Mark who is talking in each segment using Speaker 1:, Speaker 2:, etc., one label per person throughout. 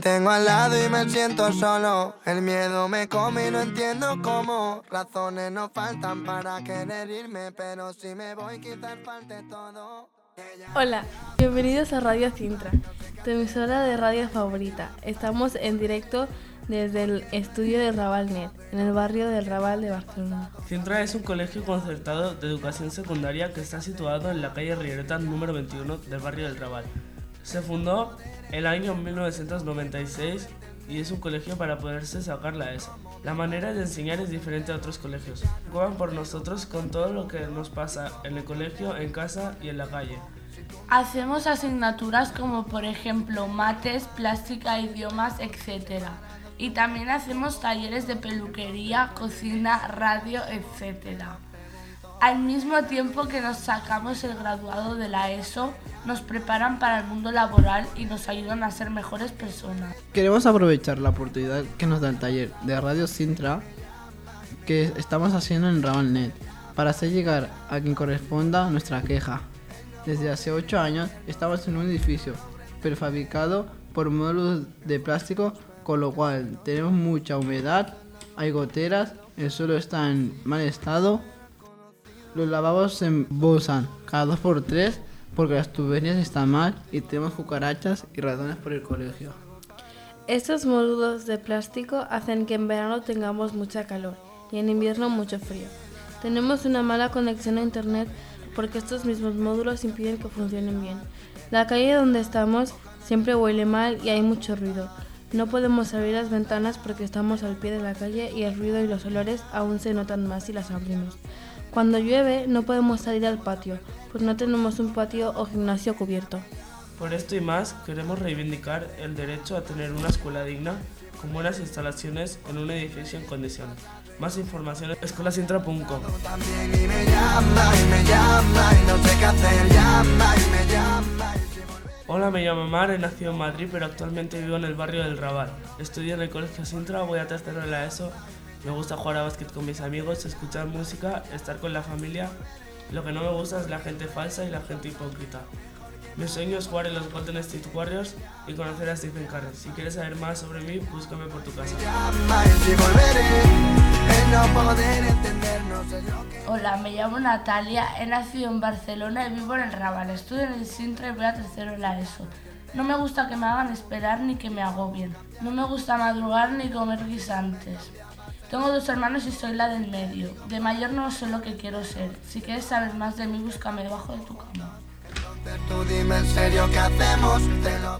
Speaker 1: te tengo al lado y me siento solo. El miedo me come y no entiendo cómo. Razones no faltan para querer irme, pero si me voy quizás falte todo.
Speaker 2: Hola, bienvenidos a Radio Cintra, tu emisora de radio favorita. Estamos en directo desde el estudio de Rabalnet, en el barrio del Raval de Barcelona.
Speaker 3: Cintra es un colegio concertado de educación secundaria que está situado en la calle Riereta número 21 del barrio del Raval. Se fundó el año 1996 y es un colegio para poderse sacar la ESO. La manera de enseñar es diferente a otros colegios. Juegan por nosotros con todo lo que nos pasa en el colegio, en casa y en la calle.
Speaker 4: Hacemos asignaturas como por ejemplo mates, plástica, idiomas, etc. Y también hacemos talleres de peluquería, cocina, radio, etc. Al mismo tiempo que nos sacamos el graduado de la ESO, nos preparan para el mundo laboral y nos ayudan a ser mejores personas.
Speaker 5: Queremos aprovechar la oportunidad que nos da el taller de Radio Sintra que estamos haciendo en Rabalnet para hacer llegar a quien corresponda nuestra queja. Desde hace 8 años estamos en un edificio prefabricado por módulos de plástico, con lo cual tenemos mucha humedad, hay goteras, el suelo está en mal estado, los lavabos se embolsan cada 2 por 3 porque las tuberías están mal y tenemos cucarachas y ratones por el colegio.
Speaker 2: Estos módulos de plástico hacen que en verano tengamos mucha calor y en invierno mucho frío. Tenemos una mala conexión a internet porque estos mismos módulos impiden que funcionen bien. La calle donde estamos siempre huele mal y hay mucho ruido. No podemos abrir las ventanas porque estamos al pie de la calle y el ruido y los olores aún se notan más si las abrimos. Cuando llueve no podemos salir al patio, pues no tenemos un patio o gimnasio cubierto.
Speaker 3: Por esto y más, queremos reivindicar el derecho a tener una escuela digna con buenas instalaciones en un edificio en condiciones. Más información en escuelasintra.com. Hola, me llamo Mar, he nacido en Madrid, pero actualmente vivo en el barrio del Raval. Estudio en el Colegio Sintra, voy a tercero en la ESO me gusta jugar a básquet con mis amigos, escuchar música, estar con la familia. Lo que no me gusta es la gente falsa y la gente hipócrita. Mi sueño es jugar en los Golden State Warriors y conocer a Stephen Curry. Si quieres saber más sobre mí, búscame por tu casa.
Speaker 4: Hola, me llamo Natalia, he nacido en Barcelona y vivo en el Raval. Estudio en el Sintra y voy a tercero en la ESO. No me gusta que me hagan esperar ni que me agobien. No me gusta madrugar ni comer guisantes. Tengo dos hermanos y soy la del medio. De mayor no sé lo que quiero ser. Si quieres saber más de mí, búscame debajo de tu cama.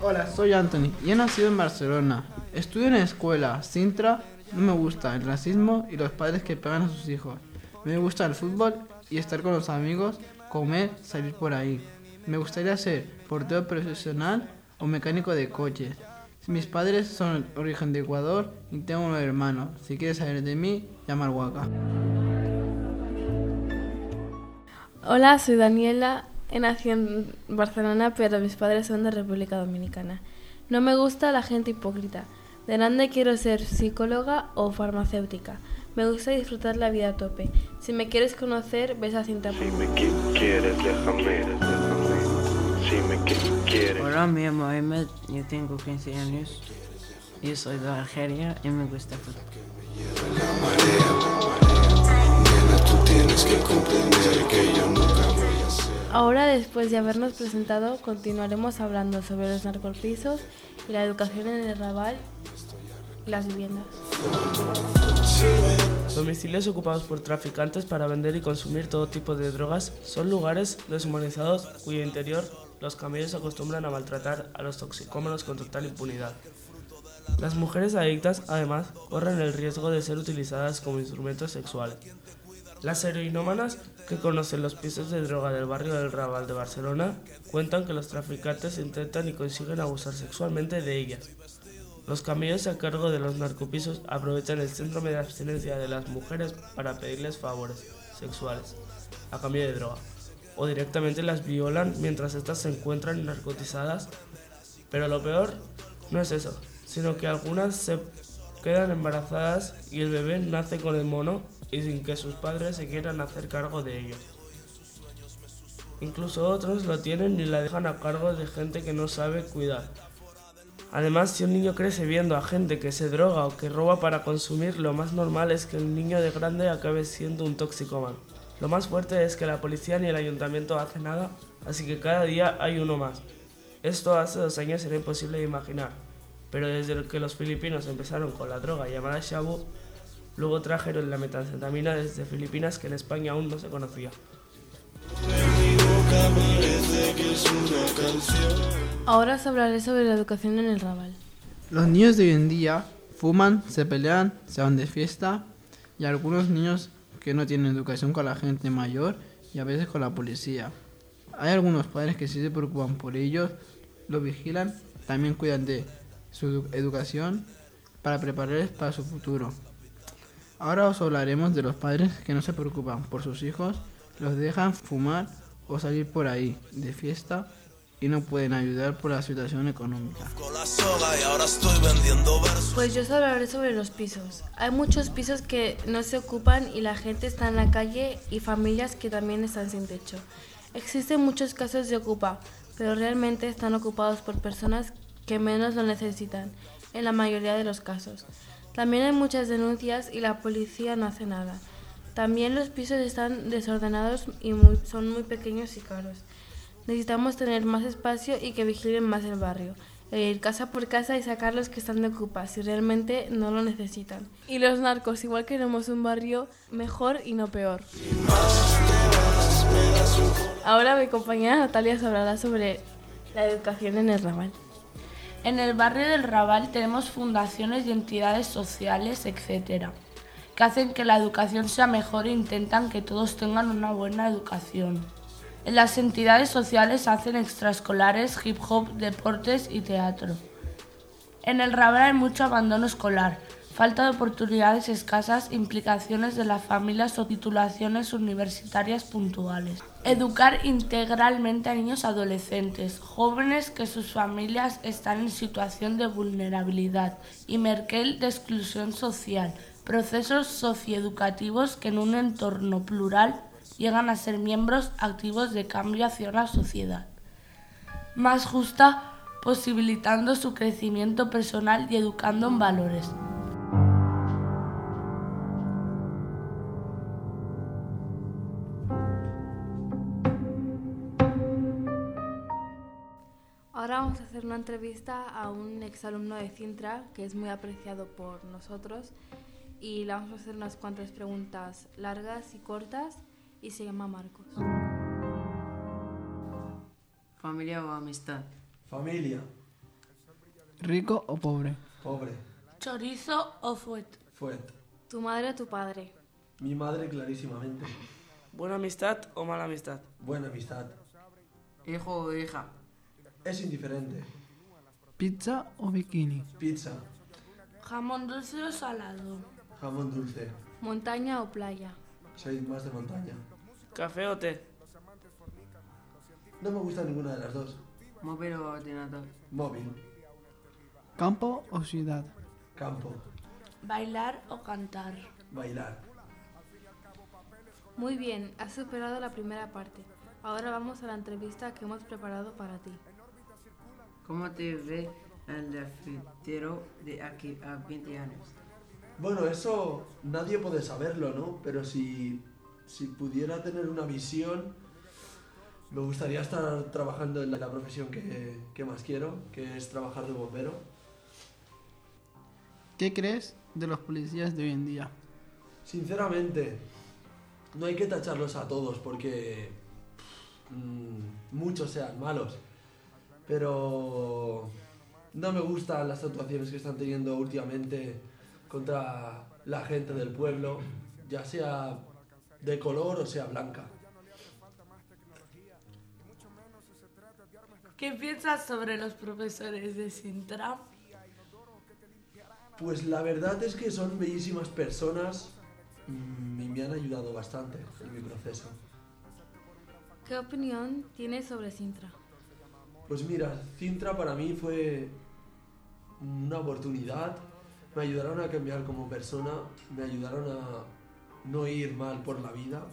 Speaker 5: Hola, soy Anthony y he nacido en Barcelona. Estudio en la escuela Sintra. No me gusta el racismo y los padres que pegan a sus hijos. Me gusta el fútbol y estar con los amigos, comer, salir por ahí. Me gustaría ser portero profesional o mecánico de coches. Mis padres son de origen de Ecuador y tengo un hermano. Si quieres saber de mí, llama al Huaca.
Speaker 2: Hola, soy Daniela. He nacido en Barcelona, pero mis padres son de República Dominicana. No me gusta la gente hipócrita. De grande quiero ser psicóloga o farmacéutica. Me gusta disfrutar la vida a tope. Si me quieres conocer, ves a Cinta. Si me quieres,
Speaker 6: Hola, me llamo Ahmed, yo tengo 15 años. Yo soy de Algeria y me gusta fútbol.
Speaker 2: Ahora, después de habernos presentado, continuaremos hablando sobre los narcopisos y la educación en el Raval y las viviendas.
Speaker 3: Domicilios ocupados por traficantes para vender y consumir todo tipo de drogas son lugares deshumanizados cuyo interior los camellos acostumbran a maltratar a los toxicómanos con total impunidad. Las mujeres adictas, además, corren el riesgo de ser utilizadas como instrumentos sexuales. Las heroinómanas que conocen los pisos de droga del barrio del Raval de Barcelona cuentan que los traficantes intentan y consiguen abusar sexualmente de ellas. Los camellos a cargo de los narcopisos aprovechan el síndrome de abstinencia de las mujeres para pedirles favores sexuales a cambio de droga o directamente las violan mientras estas se encuentran narcotizadas. Pero lo peor no es eso, sino que algunas se quedan embarazadas y el bebé nace con el mono y sin que sus padres se quieran hacer cargo de ello. Incluso otros lo tienen y la dejan a cargo de gente que no sabe cuidar. Además, si un niño crece viendo a gente que se droga o que roba para consumir, lo más normal es que el niño de grande acabe siendo un toxicómano. Lo más fuerte es que la policía ni el ayuntamiento hacen nada, así que cada día hay uno más. Esto hace dos años era imposible de imaginar, pero desde que los filipinos empezaron con la droga llamada shabu, luego trajeron la metanfetamina desde Filipinas que en España aún no se conocía.
Speaker 2: Ahora os hablaré sobre la educación en el Raval.
Speaker 5: Los niños de hoy en día fuman, se pelean, se van de fiesta y algunos niños que no tienen educación con la gente mayor y a veces con la policía. Hay algunos padres que sí se preocupan por ellos, los vigilan, también cuidan de su educación para prepararles para su futuro. Ahora os hablaremos de los padres que no se preocupan por sus hijos, los dejan fumar o salir por ahí de fiesta y no pueden ayudar por la situación económica.
Speaker 2: Pues yo os hablaré sobre los pisos. Hay muchos pisos que no se ocupan y la gente está en la calle y familias que también están sin techo. Existen muchos casos de ocupa, pero realmente están ocupados por personas que menos lo necesitan, en la mayoría de los casos. También hay muchas denuncias y la policía no hace nada. También los pisos están desordenados y son muy pequeños y caros. Necesitamos tener más espacio y que vigilen más el barrio. Ir casa por casa y sacar los que están de ocupa si realmente no lo necesitan. Y los narcos, igual queremos un barrio mejor y no peor. Ahora mi compañera Natalia hablará sobre la educación en el Raval.
Speaker 4: En el barrio del Raval tenemos fundaciones y entidades sociales, etcétera, que hacen que la educación sea mejor e intentan que todos tengan una buena educación. Las entidades sociales hacen extraescolares, hip hop, deportes y teatro. En el Raval hay mucho abandono escolar, falta de oportunidades escasas, implicaciones de las familias o titulaciones universitarias puntuales. Educar integralmente a niños adolescentes, jóvenes que sus familias están en situación de vulnerabilidad y Merkel de exclusión social, procesos socioeducativos que en un entorno plural llegan a ser miembros activos de cambio hacia una sociedad más justa, posibilitando su crecimiento personal y educando en valores.
Speaker 2: Ahora vamos a hacer una entrevista a un exalumno de Cintra que es muy apreciado por nosotros y le vamos a hacer unas cuantas preguntas largas y cortas y se llama Marcos.
Speaker 6: ¿Familia o amistad?
Speaker 7: Familia.
Speaker 5: ¿Rico o pobre?
Speaker 7: Pobre.
Speaker 4: ¿Chorizo o fuet?
Speaker 7: Fuet.
Speaker 2: ¿Tu madre o tu padre?
Speaker 7: Mi madre clarísimamente.
Speaker 3: ¿Buena amistad o mala amistad?
Speaker 7: Buena amistad.
Speaker 6: ¿Hijo o hija?
Speaker 7: Es indiferente.
Speaker 5: ¿Pizza o bikini?
Speaker 7: Pizza.
Speaker 4: ¿Jamón dulce o salado?
Speaker 7: Jamón dulce.
Speaker 2: ¿Montaña o playa?
Speaker 7: Soy más de montaña.
Speaker 3: ¿Café o té?
Speaker 7: No me gusta ninguna de las dos.
Speaker 6: ¿Móvil o ordenador?
Speaker 7: Móvil.
Speaker 5: ¿Campo o ciudad?
Speaker 7: Campo.
Speaker 4: ¿Bailar o cantar?
Speaker 7: Bailar.
Speaker 2: Muy bien, has superado la primera parte. Ahora vamos a la entrevista que hemos preparado para ti.
Speaker 6: ¿Cómo te ve el futuro de aquí a 20 años?
Speaker 7: Bueno, eso nadie puede saberlo, ¿no? Pero si, si pudiera tener una visión, me gustaría estar trabajando en la profesión que, que más quiero, que es trabajar de bombero.
Speaker 5: ¿Qué crees de los policías de hoy en día?
Speaker 7: Sinceramente, no hay que tacharlos a todos porque mm, muchos sean malos. Pero no me gustan las actuaciones que están teniendo últimamente contra la gente del pueblo, ya sea de color o sea blanca.
Speaker 4: ¿Qué piensas sobre los profesores de Sintra?
Speaker 7: Pues la verdad es que son bellísimas personas mm, y me han ayudado bastante en mi proceso.
Speaker 2: ¿Qué opinión tienes sobre Sintra?
Speaker 7: Pues mira, Cintra para mí fue una oportunidad, me ayudaron a cambiar como persona, me ayudaron a no ir mal por la vida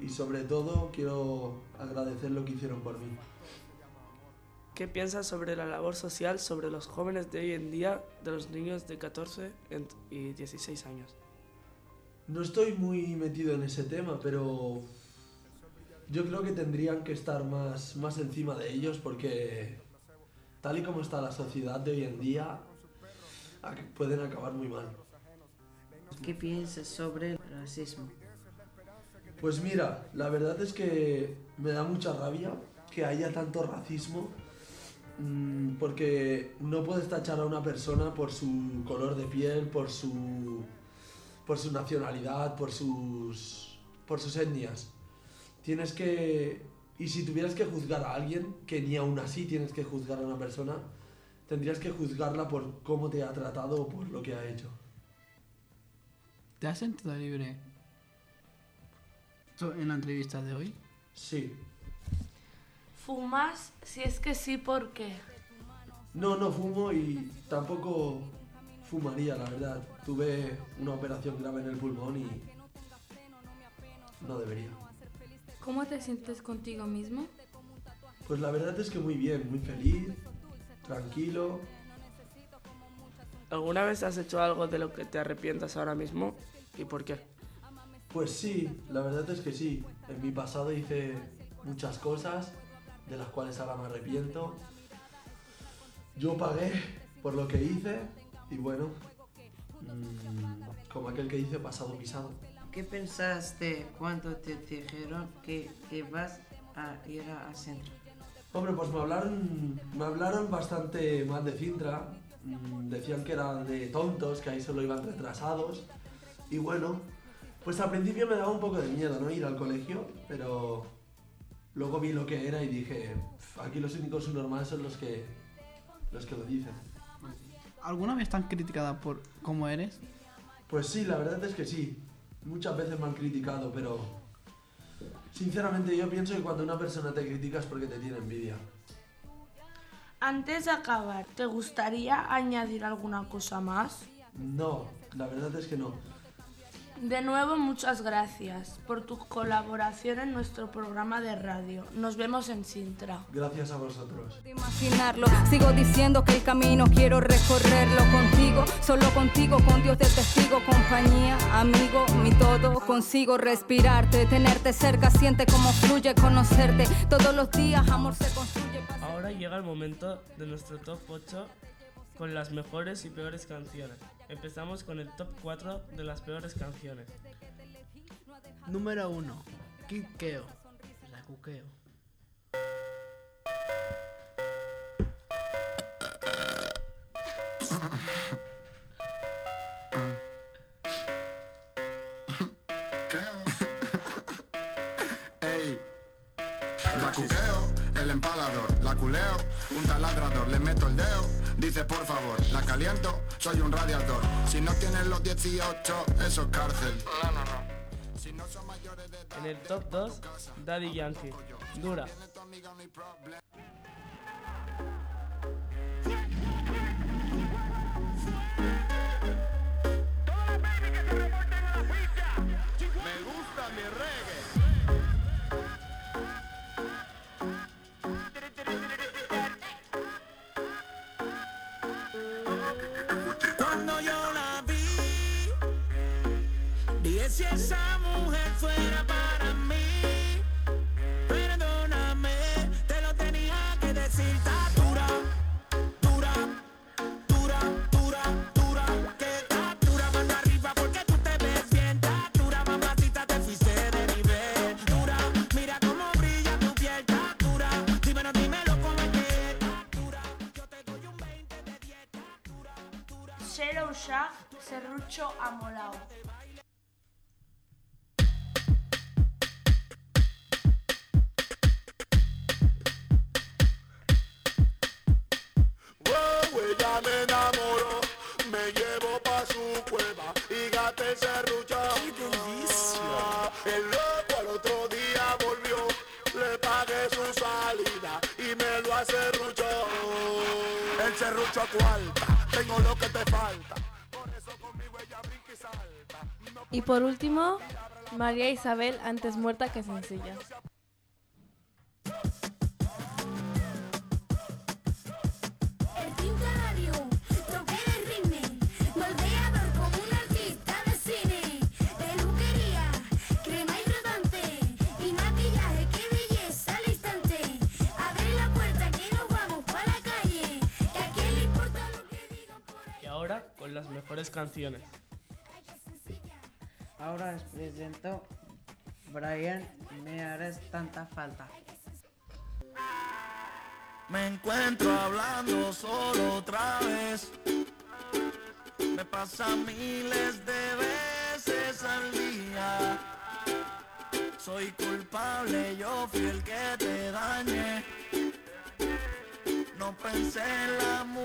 Speaker 7: y sobre todo quiero agradecer lo que hicieron por mí.
Speaker 3: ¿Qué piensas sobre la labor social sobre los jóvenes de hoy en día, de los niños de 14 y 16 años?
Speaker 7: No estoy muy metido en ese tema, pero yo creo que tendrían que estar más, más encima de ellos porque tal y como está la sociedad de hoy en día, pueden acabar muy mal.
Speaker 6: ¿Qué piensas sobre el racismo?
Speaker 7: Pues mira, la verdad es que me da mucha rabia que haya tanto racismo mm, porque no puedes tachar a una persona por su color de piel, por su, por su nacionalidad, por sus, por sus etnias. Tienes que... Y si tuvieras que juzgar a alguien, que ni aún así tienes que juzgar a una persona, tendrías que juzgarla por cómo te ha tratado o por lo que ha hecho.
Speaker 5: ¿Te has sentido libre en la entrevista de hoy?
Speaker 7: Sí.
Speaker 4: ¿Fumas? Si es que sí, ¿por qué?
Speaker 7: No, no fumo y tampoco fumaría, la verdad. Tuve una operación grave en el pulmón y no debería.
Speaker 2: ¿Cómo te sientes contigo mismo?
Speaker 7: Pues la verdad es que muy bien, muy feliz, tranquilo.
Speaker 3: ¿Alguna vez has hecho algo de lo que te arrepientas ahora mismo y por qué?
Speaker 7: Pues sí, la verdad es que sí. En mi pasado hice muchas cosas de las cuales ahora me arrepiento. Yo pagué por lo que hice y bueno, mm, como aquel que dice pasado pisado.
Speaker 6: ¿Qué pensaste cuando te dijeron que, vas a ir a Sintra?
Speaker 7: Hombre, pues me hablaron, me hablaron bastante mal de Cintra. Mm, decían que eran de tontos, que ahí solo iban retrasados. Y bueno, pues al principio me daba un poco de miedo, ¿no? Ir al colegio, pero luego vi lo que era y dije, aquí los únicos normales son los que, los que lo dicen.
Speaker 5: ¿Alguna vez tan criticada por cómo eres?
Speaker 7: Pues sí, la verdad es que sí. Muchas veces me han criticado, pero sinceramente yo pienso que cuando una persona te critica es porque te tiene envidia.
Speaker 4: Antes de acabar, ¿te gustaría añadir alguna cosa más?
Speaker 7: No, la verdad es que no.
Speaker 4: De nuevo, muchas gracias por tu colaboración en nuestro programa de radio. Nos vemos en Sintra.
Speaker 7: Gracias a vosotros.
Speaker 8: Imaginarlo, sigo diciendo que el camino quiero recorrerlo contigo, solo contigo, con Dios de testigo, compañía, amigo, mi todo. Consigo respirarte, tenerte cerca, siente cómo fluye conocerte. Todos los días amor se construye.
Speaker 3: Ahora llega el momento de nuestro top 8 con las mejores y peores canciones. Empezamos con el top 4 de las peores canciones.
Speaker 5: Número 1. Kikeo. La cuqueo.
Speaker 9: Ey, la cuqueo, el empalador, la culeo, un taladrador, le meto el dedo Dice por favor, la caliento, soy un radiador. Si no tienes los 18, eso es cárcel. No, no, no.
Speaker 3: En el top 2, Daddy Yankee. Dura.
Speaker 10: Y por
Speaker 2: último, María Isabel, antes muerta que sencilla.
Speaker 3: Mejores canciones.
Speaker 6: Ahora os presento Brian, me harás tanta falta.
Speaker 11: Me encuentro hablando solo otra vez. Me pasa miles de veces al día. Soy culpable, yo fui el que te dañé. No pensé en la mujer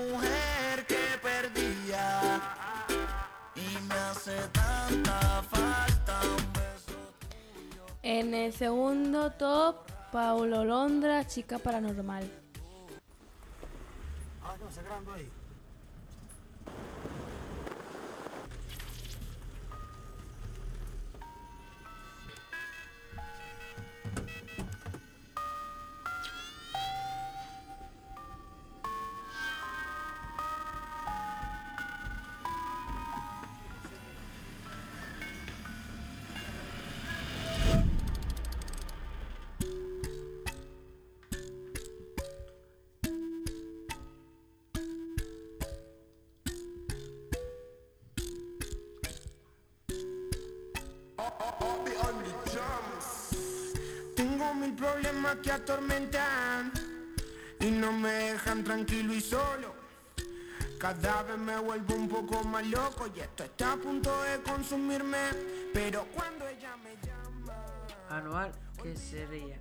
Speaker 2: El segundo top, Paulo Londra, chica paranormal.
Speaker 11: Problemas que atormentan y no me dejan tranquilo y solo. Cada vez me vuelvo un poco más loco y esto está a punto de consumirme. Pero cuando ella me llama,
Speaker 6: Anual, ¿qué sería?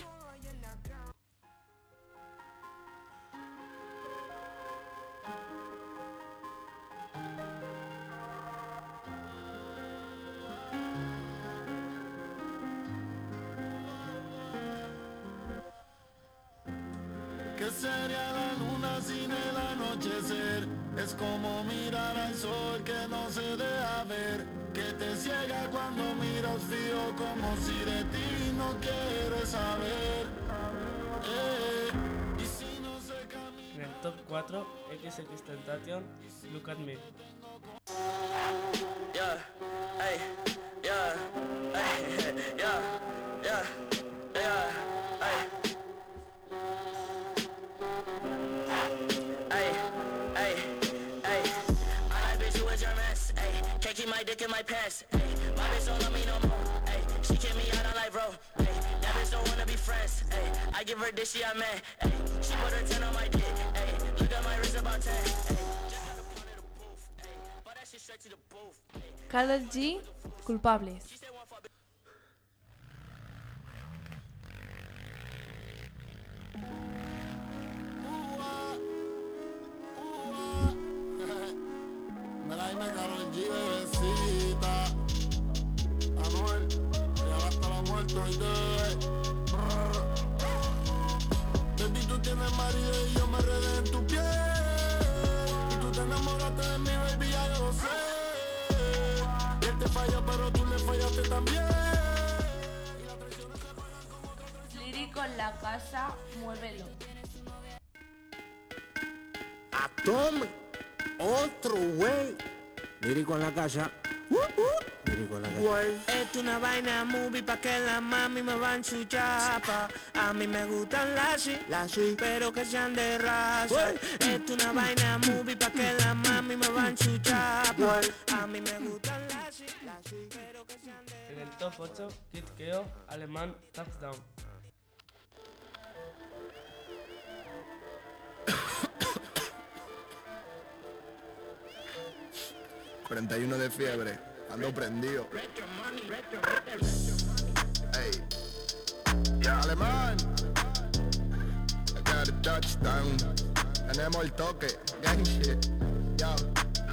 Speaker 11: ¿Qué sería la luna sin el anochecer? Es como mirar al sol que no se deja ver, que te ciega cuando miras frío como si de ti no quieres saber. Eh, y si no se camina.
Speaker 3: En el top 4, XX Tentation, Look at Me.
Speaker 11: Yeah, in my pants. Hey, my bitch don't love me no more. Hey, she kick me out on life, bro. Hey, that bitch don't wanna be friends. Hey, I give her this, she a man. Hey, she put her 10 on my dick. Hey, look at my wrist about 10. Hey, just got a point of the booth. Hey, but that shit straight to the booth. Hey,
Speaker 2: Carlos G, culpables.
Speaker 11: she said one for ah. Ah.
Speaker 12: Me la dime Karol G, bebecita. Anuel, ya hasta la muerte hoy de. Baby, tú tienes marido y yo me redé en tu piel. Y tú te enamoraste de mí, baby, ya yo lo sé. Él te falló, pero tú le fallaste también.
Speaker 4: Lírico en la casa, muévelo.
Speaker 11: Atome, otro güey. Lírico en la casa. En.
Speaker 13: Esto una vaina movie pa' que la mami me van su chapa A mí me gustan las sí, pero que sean de raza Esto una vaina movie pa' que la mami me van su chapa A mí me gustan las sí, pero que sean de
Speaker 3: En el top 8, Kid Keo, alemán, Touchdown.
Speaker 12: 41 de fiebre, ando prendido. Ey, ya alemán. I got a touchdown. Tenemos el toque, gang shit. Yo,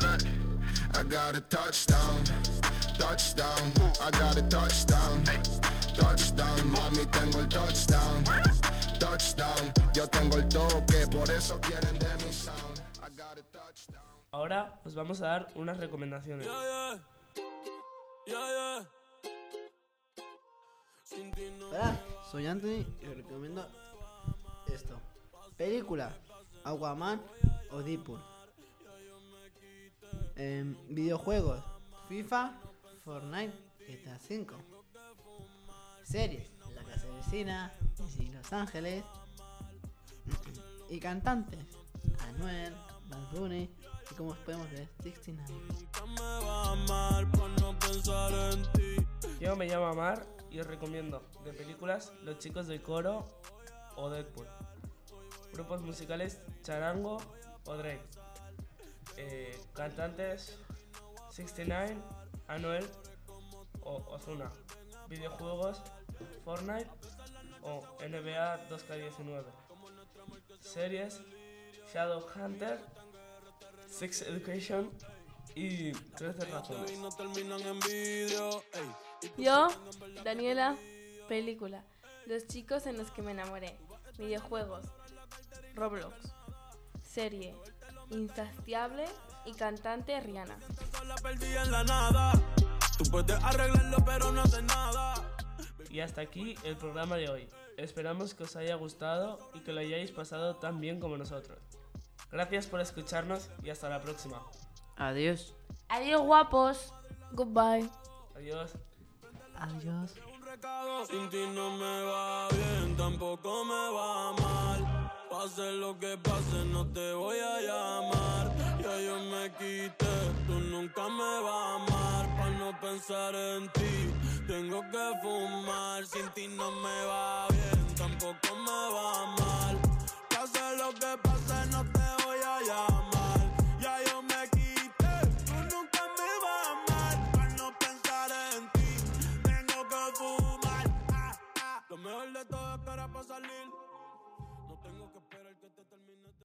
Speaker 12: look. I got a touchdown, touchdown. I got a touchdown, touchdown. Mami, tengo el touchdown, touchdown. Yo tengo el toque, por eso quieren de mi sound.
Speaker 3: Ahora os vamos a dar unas recomendaciones.
Speaker 5: Hola, soy Anthony y os recomiendo esto. Película, Aquaman o Deadpool. Em, videojuegos, FIFA, Fortnite, GTA 5. Series, La Casa Vecina, DC Los Ángeles. y cantantes, Anuel, Bad Bunny, Y como podemos ver, 69.
Speaker 3: Yo me llamo Amar y os recomiendo de películas Los chicos del coro o Deadpool. Grupos musicales Charango o Drake. Eh, cantantes 69, Anuel o Ozuna. Videojuegos Fortnite o NBA 2K19. Series Shadowhunter, Sex Education y 13 razones.
Speaker 2: Yo, Daniela, película. Los chicos en los que me enamoré. Videojuegos. Roblox. Serie. Insaciable y cantante Rihanna.
Speaker 3: Y hasta aquí el programa de hoy. Esperamos que os haya gustado y que lo hayáis pasado tan bien como nosotros. Gracias por escucharnos y hasta la próxima.
Speaker 6: Adiós.
Speaker 4: Adiós, guapos.
Speaker 2: Goodbye.
Speaker 3: Adiós.
Speaker 5: Adiós.
Speaker 10: Sin ti no me va bien, tampoco me va mal. Pase lo que pase, no te voy a llamar. Ya yo me quité, tú nunca me vas a amar. Para no pensar en ti, tengo que fumar. Sin ti no me va bien, tampoco me va mal. Pase lo que pase, no te Lo mejor de todo es que ahora para salir.